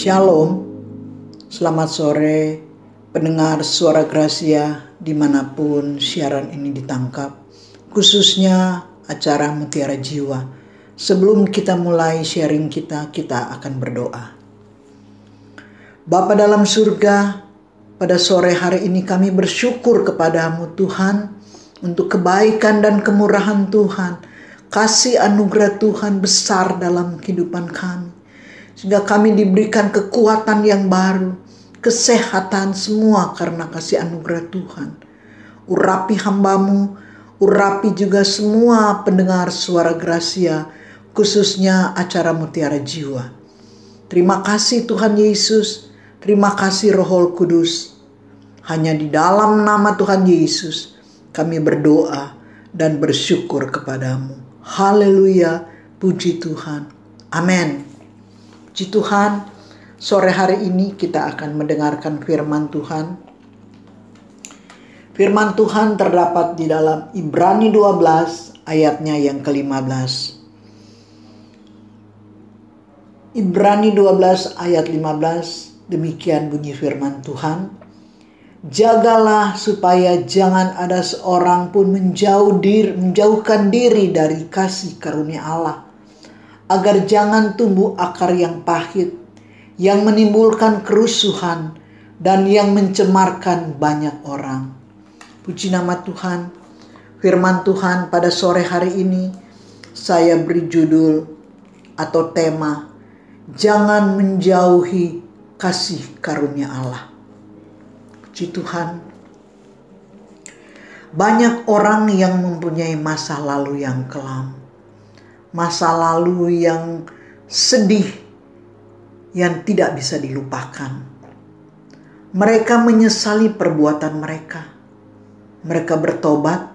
Shalom, selamat sore pendengar suara Gracia di mana pun siaran ini ditangkap, khususnya acara Mutiara Jiwa. Sebelum kita mulai sharing kita, kita akan berdoa. Bapa dalam surga, pada sore hari ini kami bersyukur kepadamu Tuhan untuk kebaikan dan kemurahan Tuhan. Kasih anugerah Tuhan besar dalam kehidupan kami. Sehingga kami diberikan kekuatan yang baru, kesehatan semua karena kasih anugerah Tuhan. Urapi hambamu, urapi juga semua pendengar suara Gracia, khususnya acara Mutiara Jiwa. Terima kasih Tuhan Yesus, terima kasih Roh Kudus. Hanya di dalam nama Tuhan Yesus kami berdoa dan bersyukur kepadamu. Haleluya, puji Tuhan. Amin. Puji Tuhan, sore hari ini kita akan mendengarkan firman Tuhan. Firman Tuhan terdapat di dalam Ibrani 12 ayatnya yang ke-15. Ibrani 12 ayat 15 demikian bunyi firman Tuhan. Jagalah supaya jangan ada seorang pun menjauh diri, menjauhkan diri dari kasih karunia Allah agar jangan tumbuh akar yang pahit, yang menimbulkan kerusuhan, dan yang mencemarkan banyak orang. Puji nama Tuhan, firman Tuhan pada sore hari ini saya beri judul atau tema Jangan menjauhi kasih karunia Allah. Puji Tuhan, banyak orang yang mempunyai masa lalu yang kelam masa lalu yang sedih yang tidak bisa dilupakan. Mereka menyesali perbuatan mereka. Mereka bertobat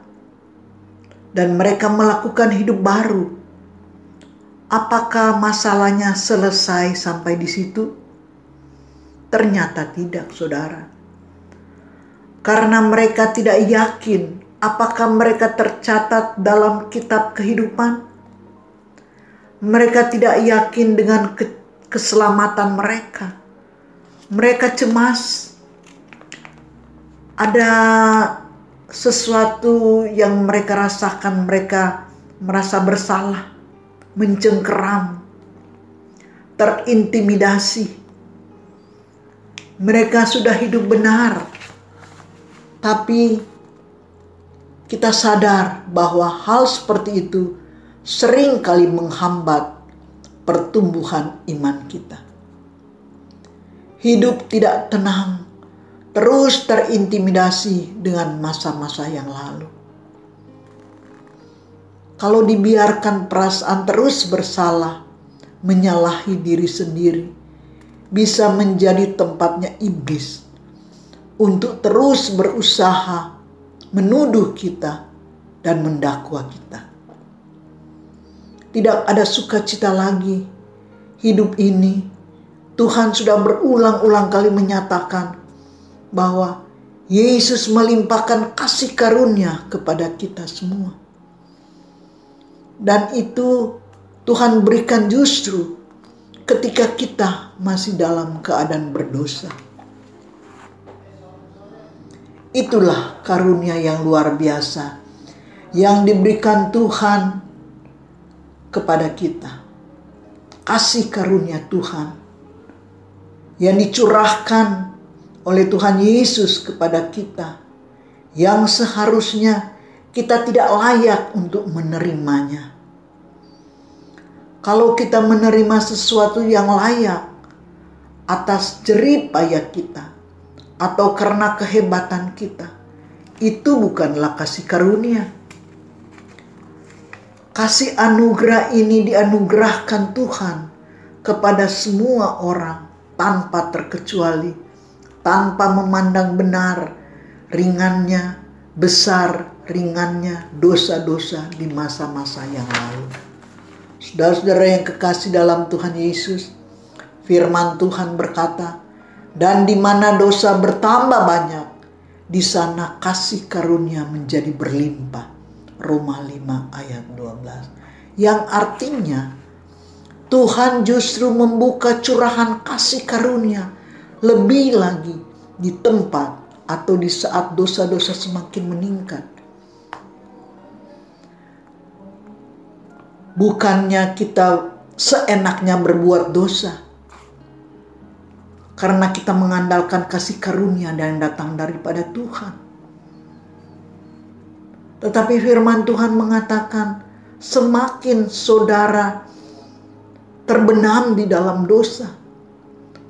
dan mereka melakukan hidup baru. Apakah masalahnya selesai sampai di situ? Ternyata tidak, saudara. Karena mereka tidak yakin apakah mereka tercatat dalam kitab kehidupan mereka tidak yakin dengan ke keselamatan mereka. Mereka cemas. Ada sesuatu yang mereka rasakan, mereka merasa bersalah, mencengkeram, terintimidasi. Mereka sudah hidup benar, tapi kita sadar bahwa hal seperti itu sering kali menghambat pertumbuhan iman kita. Hidup tidak tenang, terus terintimidasi dengan masa-masa yang lalu. Kalau dibiarkan perasaan terus bersalah, menyalahi diri sendiri, bisa menjadi tempatnya iblis untuk terus berusaha menuduh kita dan mendakwa kita tidak ada sukacita lagi. Hidup ini, Tuhan sudah berulang-ulang kali menyatakan bahwa Yesus melimpahkan kasih karunia kepada kita semua. Dan itu Tuhan berikan justru ketika kita masih dalam keadaan berdosa. Itulah karunia yang luar biasa yang diberikan Tuhan kepada kita. Kasih karunia Tuhan yang dicurahkan oleh Tuhan Yesus kepada kita yang seharusnya kita tidak layak untuk menerimanya. Kalau kita menerima sesuatu yang layak atas jerih payah kita atau karena kehebatan kita, itu bukanlah kasih karunia Kasih anugerah ini dianugerahkan Tuhan kepada semua orang tanpa terkecuali, tanpa memandang benar ringannya, besar ringannya dosa-dosa di masa-masa yang lalu. Saudara-saudara yang kekasih dalam Tuhan Yesus, firman Tuhan berkata, dan di mana dosa bertambah banyak, di sana kasih karunia menjadi berlimpah. Roma 5 ayat 12. Yang artinya Tuhan justru membuka curahan kasih karunia lebih lagi di tempat atau di saat dosa-dosa semakin meningkat. Bukannya kita seenaknya berbuat dosa, karena kita mengandalkan kasih karunia dan datang daripada Tuhan. Tetapi firman Tuhan mengatakan, semakin saudara terbenam di dalam dosa,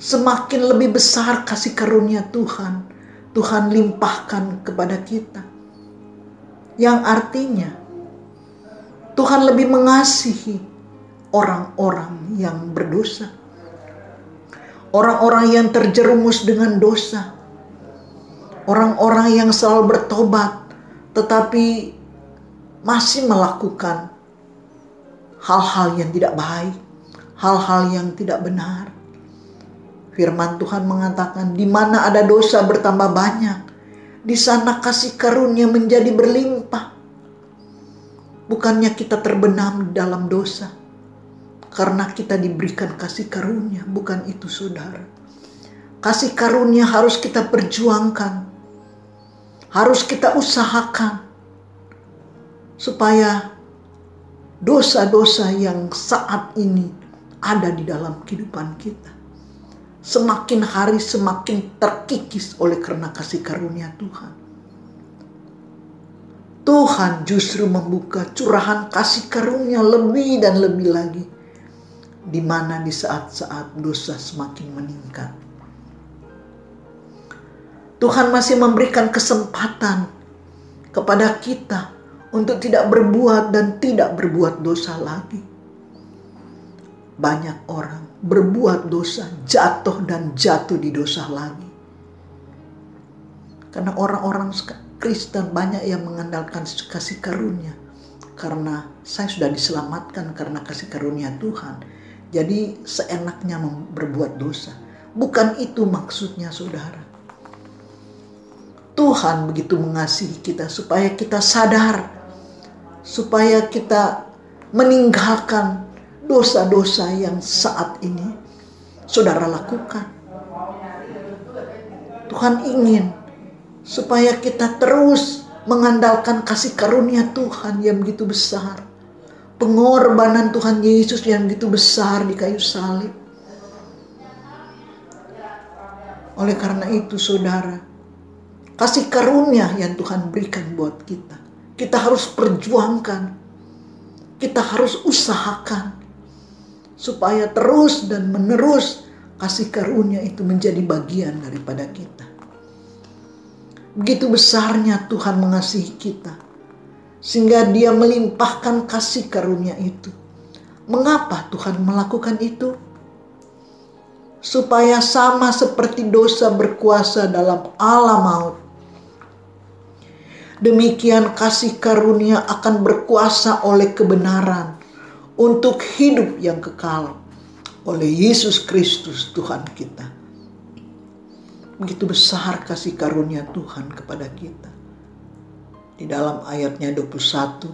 semakin lebih besar kasih karunia Tuhan. Tuhan limpahkan kepada kita, yang artinya Tuhan lebih mengasihi orang-orang yang berdosa. Orang-orang yang terjerumus dengan dosa, orang-orang yang selalu bertobat tetapi masih melakukan hal-hal yang tidak baik, hal-hal yang tidak benar. Firman Tuhan mengatakan, "Di mana ada dosa bertambah banyak, di sana kasih karunia menjadi berlimpah." Bukannya kita terbenam dalam dosa, karena kita diberikan kasih karunia, bukan itu saudara. Kasih karunia harus kita perjuangkan, harus kita usahakan, supaya dosa-dosa yang saat ini ada di dalam kehidupan kita semakin hari semakin terkikis oleh karena kasih karunia Tuhan. Tuhan justru membuka curahan kasih karunia lebih dan lebih lagi di mana di saat-saat dosa semakin meningkat. Tuhan masih memberikan kesempatan kepada kita untuk tidak berbuat dan tidak berbuat dosa lagi. Banyak orang berbuat dosa, jatuh dan jatuh di dosa lagi. Karena orang-orang Kristen banyak yang mengandalkan kasih karunia. Karena saya sudah diselamatkan karena kasih karunia Tuhan jadi seenaknya berbuat dosa. Bukan itu maksudnya saudara. Tuhan begitu mengasihi kita supaya kita sadar. Supaya kita meninggalkan dosa-dosa yang saat ini saudara lakukan. Tuhan ingin supaya kita terus mengandalkan kasih karunia Tuhan yang begitu besar pengorbanan Tuhan Yesus yang begitu besar di kayu salib. Oleh karena itu saudara, kasih karunia yang Tuhan berikan buat kita. Kita harus perjuangkan. Kita harus usahakan. Supaya terus dan menerus kasih karunia itu menjadi bagian daripada kita. Begitu besarnya Tuhan mengasihi kita sehingga dia melimpahkan kasih karunia itu. Mengapa Tuhan melakukan itu? Supaya sama seperti dosa berkuasa dalam alam maut. Demikian kasih karunia akan berkuasa oleh kebenaran untuk hidup yang kekal oleh Yesus Kristus Tuhan kita. Begitu besar kasih karunia Tuhan kepada kita di dalam ayatnya 21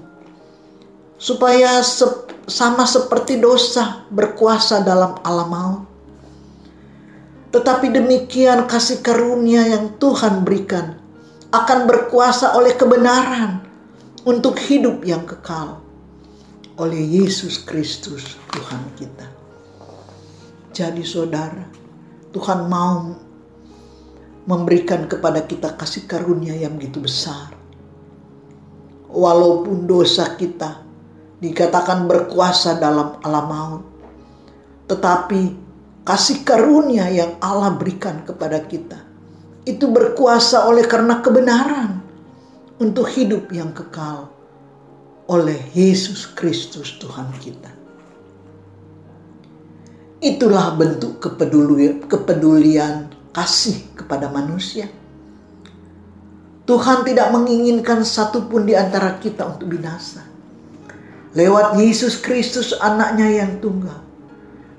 supaya se sama seperti dosa berkuasa dalam alam maut tetapi demikian kasih karunia yang Tuhan berikan akan berkuasa oleh kebenaran untuk hidup yang kekal oleh Yesus Kristus Tuhan kita. Jadi saudara, Tuhan mau memberikan kepada kita kasih karunia yang begitu besar walaupun dosa kita dikatakan berkuasa dalam alam maut. Tetapi kasih karunia yang Allah berikan kepada kita itu berkuasa oleh karena kebenaran untuk hidup yang kekal oleh Yesus Kristus Tuhan kita. Itulah bentuk kepedulian, kepedulian kasih kepada manusia Tuhan tidak menginginkan satupun di antara kita untuk binasa. Lewat Yesus Kristus anaknya yang tunggal.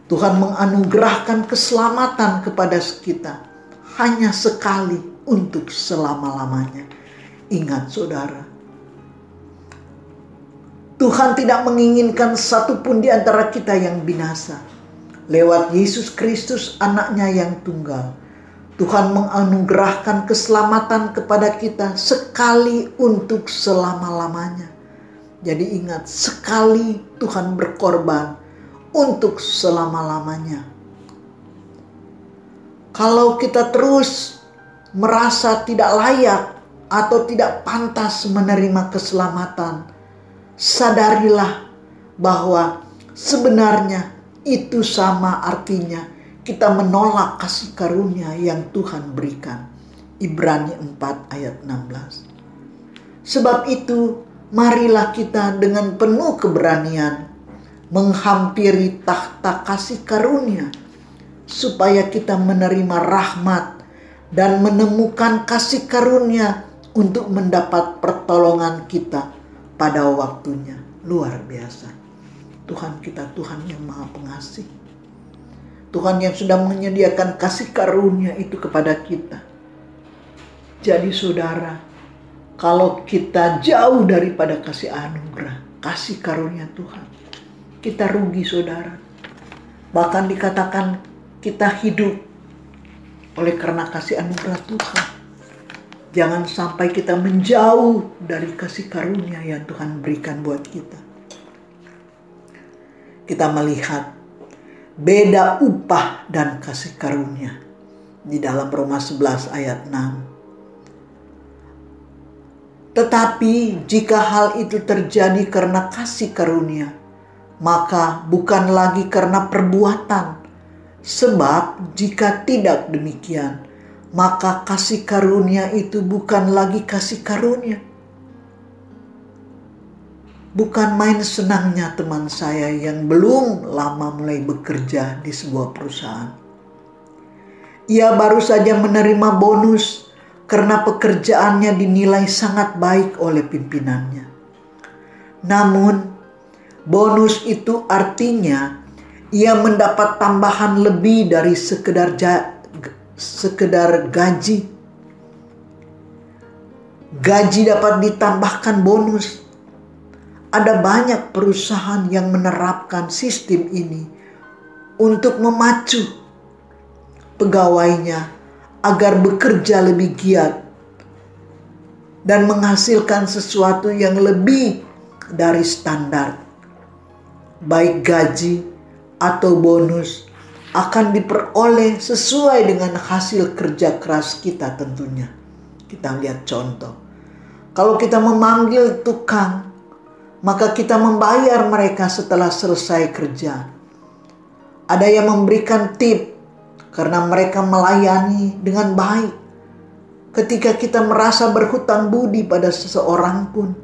Tuhan menganugerahkan keselamatan kepada kita hanya sekali untuk selama-lamanya. Ingat saudara, Tuhan tidak menginginkan satupun di antara kita yang binasa. Lewat Yesus Kristus anaknya yang tunggal. Tuhan menganugerahkan keselamatan kepada kita sekali untuk selama-lamanya. Jadi ingat, sekali Tuhan berkorban untuk selama-lamanya. Kalau kita terus merasa tidak layak atau tidak pantas menerima keselamatan, sadarilah bahwa sebenarnya itu sama artinya kita menolak kasih karunia yang Tuhan berikan. Ibrani 4 ayat 16. Sebab itu marilah kita dengan penuh keberanian menghampiri tahta kasih karunia supaya kita menerima rahmat dan menemukan kasih karunia untuk mendapat pertolongan kita pada waktunya. Luar biasa. Tuhan kita Tuhan yang maha pengasih. Tuhan yang sudah menyediakan kasih karunia itu kepada kita. Jadi saudara, kalau kita jauh daripada kasih anugerah, kasih karunia Tuhan, kita rugi saudara. Bahkan dikatakan kita hidup oleh karena kasih anugerah Tuhan. Jangan sampai kita menjauh dari kasih karunia yang Tuhan berikan buat kita. Kita melihat beda upah dan kasih karunia di dalam Roma 11 ayat 6. Tetapi jika hal itu terjadi karena kasih karunia, maka bukan lagi karena perbuatan. Sebab jika tidak demikian, maka kasih karunia itu bukan lagi kasih karunia. Bukan main senangnya teman saya yang belum lama mulai bekerja di sebuah perusahaan. Ia baru saja menerima bonus karena pekerjaannya dinilai sangat baik oleh pimpinannya. Namun, bonus itu artinya ia mendapat tambahan lebih dari sekedar sekedar gaji. Gaji dapat ditambahkan bonus. Ada banyak perusahaan yang menerapkan sistem ini untuk memacu pegawainya agar bekerja lebih giat dan menghasilkan sesuatu yang lebih dari standar, baik gaji atau bonus akan diperoleh sesuai dengan hasil kerja keras kita tentunya. Kita lihat contoh. Kalau kita memanggil tukang, maka kita membayar mereka setelah selesai kerja. Ada yang memberikan tip karena mereka melayani dengan baik. Ketika kita merasa berhutang budi pada seseorang pun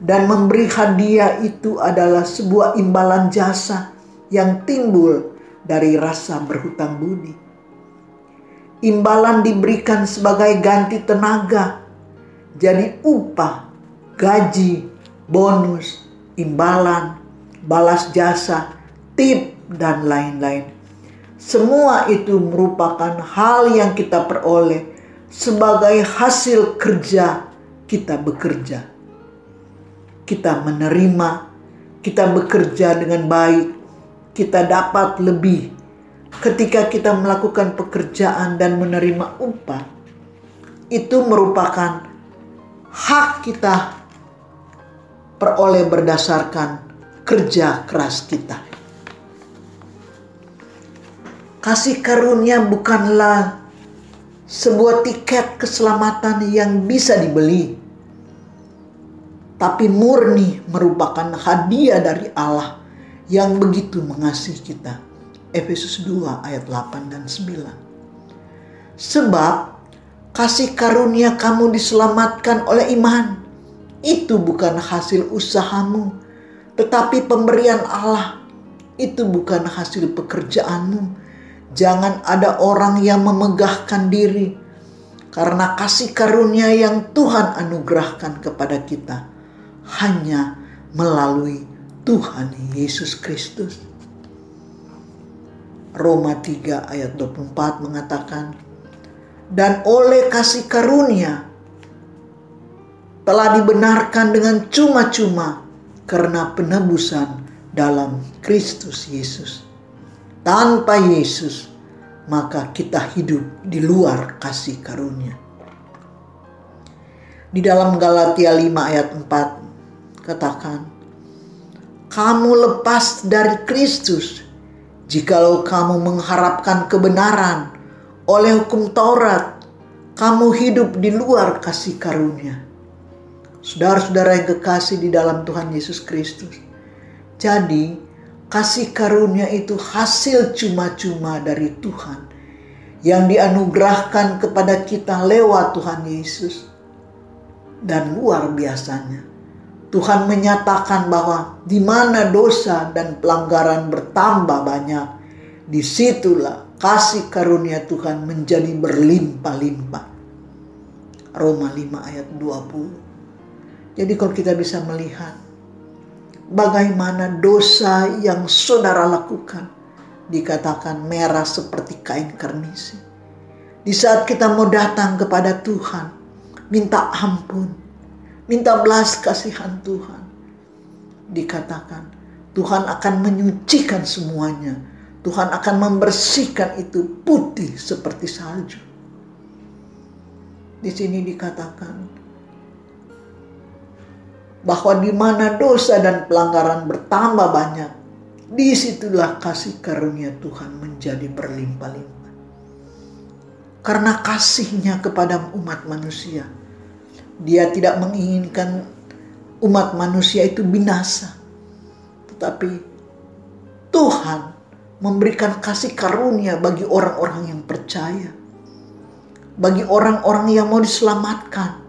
dan memberi hadiah itu adalah sebuah imbalan jasa yang timbul dari rasa berhutang budi. Imbalan diberikan sebagai ganti tenaga, jadi upah, gaji, bonus, imbalan, balas jasa, tip, dan lain-lain. Semua itu merupakan hal yang kita peroleh sebagai hasil kerja kita bekerja. Kita menerima, kita bekerja dengan baik, kita dapat lebih ketika kita melakukan pekerjaan dan menerima upah. Itu merupakan hak kita peroleh berdasarkan kerja keras kita. Kasih karunia bukanlah sebuah tiket keselamatan yang bisa dibeli, tapi murni merupakan hadiah dari Allah yang begitu mengasihi kita. Efesus 2 ayat 8 dan 9. Sebab kasih karunia kamu diselamatkan oleh iman. Itu bukan hasil usahamu, tetapi pemberian Allah. Itu bukan hasil pekerjaanmu. Jangan ada orang yang memegahkan diri karena kasih karunia yang Tuhan anugerahkan kepada kita hanya melalui Tuhan Yesus Kristus. Roma 3 ayat 24 mengatakan, dan oleh kasih karunia telah dibenarkan dengan cuma-cuma karena penebusan dalam Kristus Yesus. Tanpa Yesus, maka kita hidup di luar kasih karunia. Di dalam Galatia 5 ayat 4 katakan, kamu lepas dari Kristus jikalau kamu mengharapkan kebenaran oleh hukum Taurat, kamu hidup di luar kasih karunia. Saudara-saudara yang kekasih di dalam Tuhan Yesus Kristus. Jadi, kasih karunia itu hasil cuma-cuma dari Tuhan yang dianugerahkan kepada kita lewat Tuhan Yesus. Dan luar biasanya, Tuhan menyatakan bahwa di mana dosa dan pelanggaran bertambah banyak, di situlah kasih karunia Tuhan menjadi berlimpah-limpah. Roma 5 ayat 20. Jadi kalau kita bisa melihat bagaimana dosa yang saudara lakukan dikatakan merah seperti kain kernisi. Di saat kita mau datang kepada Tuhan, minta ampun, minta belas kasihan Tuhan. Dikatakan Tuhan akan menyucikan semuanya. Tuhan akan membersihkan itu putih seperti salju. Di sini dikatakan bahwa di mana dosa dan pelanggaran bertambah banyak, di situlah kasih karunia Tuhan menjadi berlimpah-limpah. Karena kasihnya kepada umat manusia, dia tidak menginginkan umat manusia itu binasa. Tetapi Tuhan memberikan kasih karunia bagi orang-orang yang percaya. Bagi orang-orang yang mau diselamatkan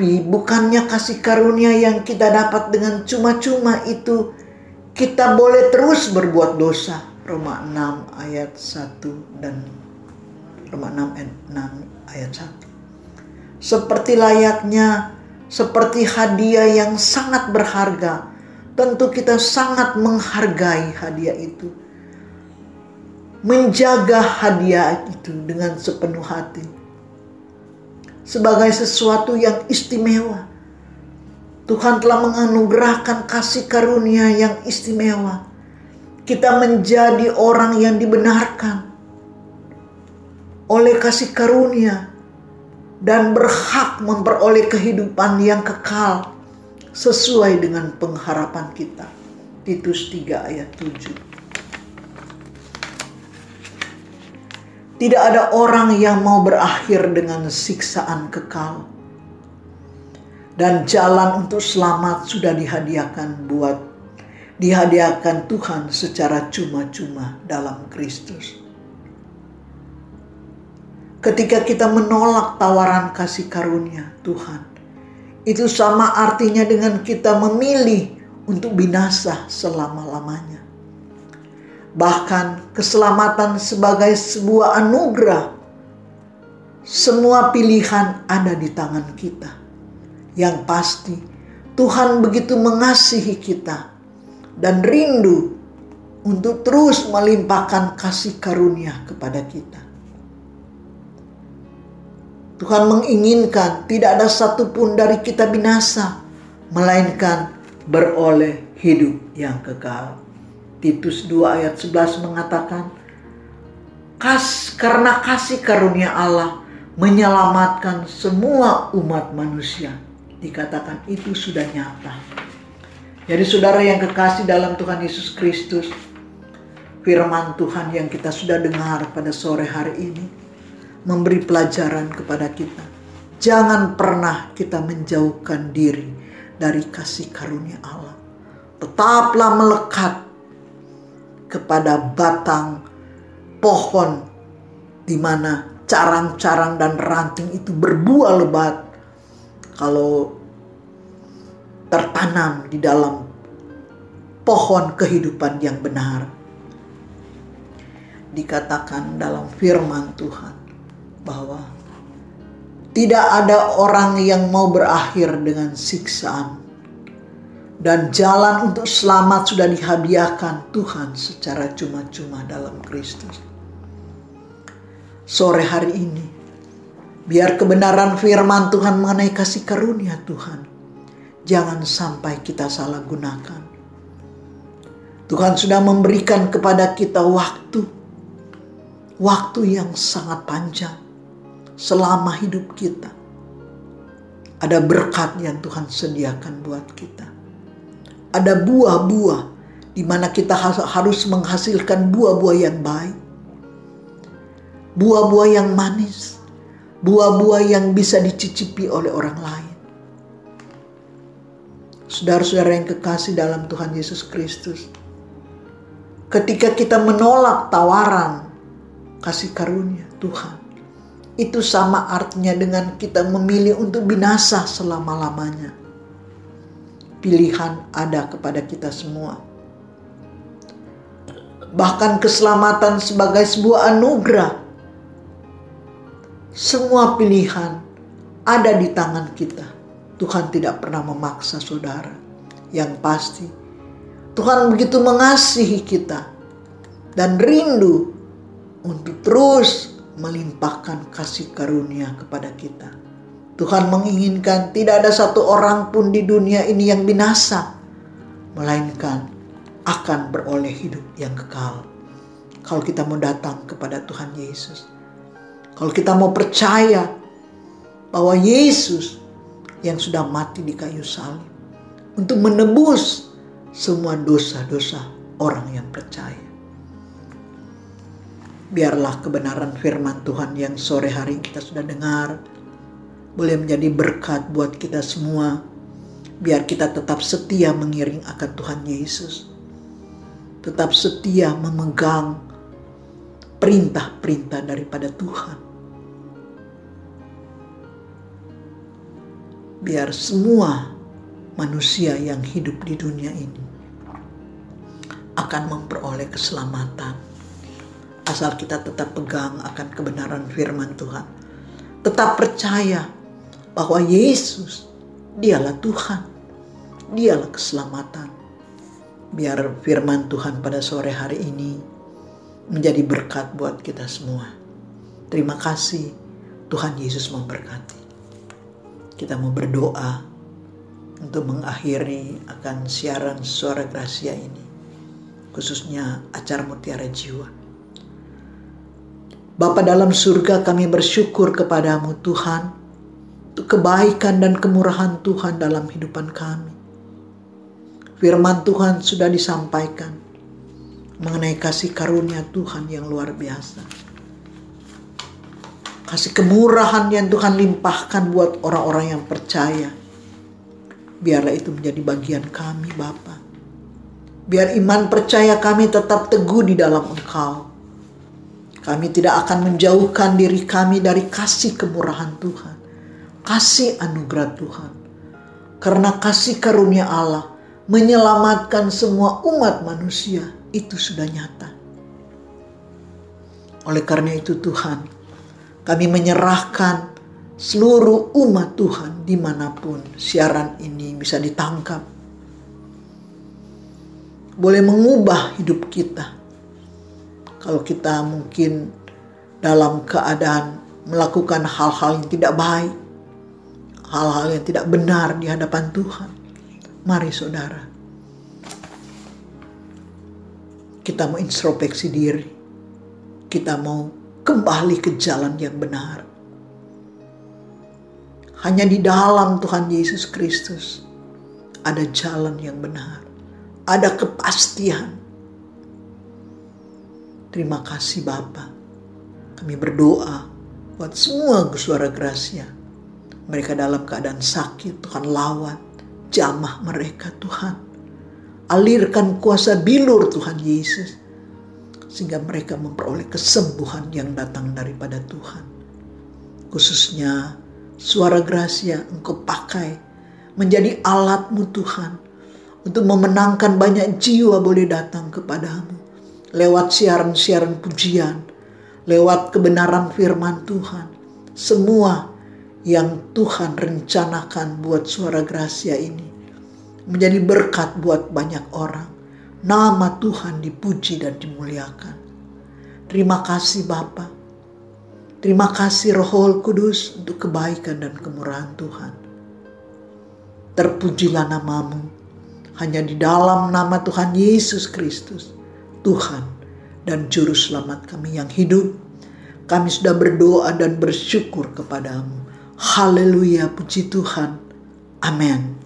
Tapi bukannya kasih karunia yang kita dapat dengan cuma-cuma itu kita boleh terus berbuat dosa. Roma 6 ayat 1 dan Roma 6 ayat 6 ayat 1. Seperti layaknya seperti hadiah yang sangat berharga. Tentu kita sangat menghargai hadiah itu. Menjaga hadiah itu dengan sepenuh hati sebagai sesuatu yang istimewa. Tuhan telah menganugerahkan kasih karunia yang istimewa. Kita menjadi orang yang dibenarkan oleh kasih karunia dan berhak memperoleh kehidupan yang kekal sesuai dengan pengharapan kita. Titus 3 ayat 7. Tidak ada orang yang mau berakhir dengan siksaan kekal. Dan jalan untuk selamat sudah dihadiahkan buat dihadiahkan Tuhan secara cuma-cuma dalam Kristus. Ketika kita menolak tawaran kasih karunia Tuhan, itu sama artinya dengan kita memilih untuk binasa selama-lamanya. Bahkan keselamatan sebagai sebuah anugerah. Semua pilihan ada di tangan kita. Yang pasti Tuhan begitu mengasihi kita dan rindu untuk terus melimpahkan kasih karunia kepada kita. Tuhan menginginkan tidak ada satupun dari kita binasa, melainkan beroleh hidup yang kekal. Titus 2 ayat 11 mengatakan, Kas, karena kasih karunia Allah menyelamatkan semua umat manusia. Dikatakan itu sudah nyata. Jadi saudara yang kekasih dalam Tuhan Yesus Kristus, firman Tuhan yang kita sudah dengar pada sore hari ini, memberi pelajaran kepada kita. Jangan pernah kita menjauhkan diri dari kasih karunia Allah. Tetaplah melekat kepada batang pohon di mana carang-carang dan ranting itu berbuah lebat kalau tertanam di dalam pohon kehidupan yang benar. Dikatakan dalam firman Tuhan bahwa tidak ada orang yang mau berakhir dengan siksaan dan jalan untuk selamat sudah dihadiahkan Tuhan secara cuma-cuma dalam Kristus. Sore hari ini, Biar kebenaran firman Tuhan mengenai kasih karunia Tuhan. Jangan sampai kita salah gunakan. Tuhan sudah memberikan kepada kita waktu. Waktu yang sangat panjang. Selama hidup kita. Ada berkat yang Tuhan sediakan buat kita. Ada buah-buah di mana kita harus menghasilkan buah-buah yang baik. Buah-buah yang manis buah-buah yang bisa dicicipi oleh orang lain. Saudara-saudara yang kekasih dalam Tuhan Yesus Kristus, ketika kita menolak tawaran kasih karunia Tuhan, itu sama artinya dengan kita memilih untuk binasa selama-lamanya. Pilihan ada kepada kita semua. Bahkan keselamatan sebagai sebuah anugerah semua pilihan ada di tangan kita. Tuhan tidak pernah memaksa saudara. Yang pasti, Tuhan begitu mengasihi kita dan rindu untuk terus melimpahkan kasih karunia kepada kita. Tuhan menginginkan tidak ada satu orang pun di dunia ini yang binasa, melainkan akan beroleh hidup yang kekal. Kalau kita mau datang kepada Tuhan Yesus, kalau kita mau percaya bahwa Yesus yang sudah mati di kayu salib untuk menebus semua dosa-dosa orang yang percaya. Biarlah kebenaran firman Tuhan yang sore hari kita sudah dengar boleh menjadi berkat buat kita semua. Biar kita tetap setia mengiring akan Tuhan Yesus. Tetap setia memegang perintah-perintah daripada Tuhan biar semua manusia yang hidup di dunia ini akan memperoleh keselamatan. Asal kita tetap pegang akan kebenaran firman Tuhan. Tetap percaya bahwa Yesus dialah Tuhan. Dialah keselamatan. Biar firman Tuhan pada sore hari ini menjadi berkat buat kita semua. Terima kasih. Tuhan Yesus memberkati kita mau berdoa untuk mengakhiri akan siaran suara gracia ini, khususnya acara Mutiara Jiwa. Bapa dalam surga kami bersyukur kepadamu Tuhan, untuk kebaikan dan kemurahan Tuhan dalam hidupan kami. Firman Tuhan sudah disampaikan mengenai kasih karunia Tuhan yang luar biasa Kasih kemurahan yang Tuhan limpahkan buat orang-orang yang percaya. Biarlah itu menjadi bagian kami Bapa. Biar iman percaya kami tetap teguh di dalam Engkau. Kami tidak akan menjauhkan diri kami dari kasih kemurahan Tuhan. Kasih anugerah Tuhan. Karena kasih karunia Allah menyelamatkan semua umat manusia itu sudah nyata. Oleh karena itu Tuhan, kami menyerahkan seluruh umat Tuhan di mana pun siaran ini bisa ditangkap. Boleh mengubah hidup kita. Kalau kita mungkin dalam keadaan melakukan hal-hal yang tidak baik, hal-hal yang tidak benar di hadapan Tuhan. Mari saudara, kita mau introspeksi diri. Kita mau kembali ke jalan yang benar. Hanya di dalam Tuhan Yesus Kristus ada jalan yang benar, ada kepastian. Terima kasih Bapa. Kami berdoa buat semua suara gracia. Mereka dalam keadaan sakit, Tuhan lawat, jamah mereka Tuhan. Alirkan kuasa bilur Tuhan Yesus sehingga mereka memperoleh kesembuhan yang datang daripada Tuhan. Khususnya suara gracia engkau pakai menjadi alatmu Tuhan untuk memenangkan banyak jiwa boleh datang kepadamu lewat siaran-siaran pujian, lewat kebenaran firman Tuhan. Semua yang Tuhan rencanakan buat suara gracia ini menjadi berkat buat banyak orang nama Tuhan dipuji dan dimuliakan. Terima kasih Bapa. Terima kasih Roh Kudus untuk kebaikan dan kemurahan Tuhan. Terpujilah namamu. Hanya di dalam nama Tuhan Yesus Kristus, Tuhan dan Juru Selamat kami yang hidup. Kami sudah berdoa dan bersyukur kepadamu. Haleluya, puji Tuhan. Amin.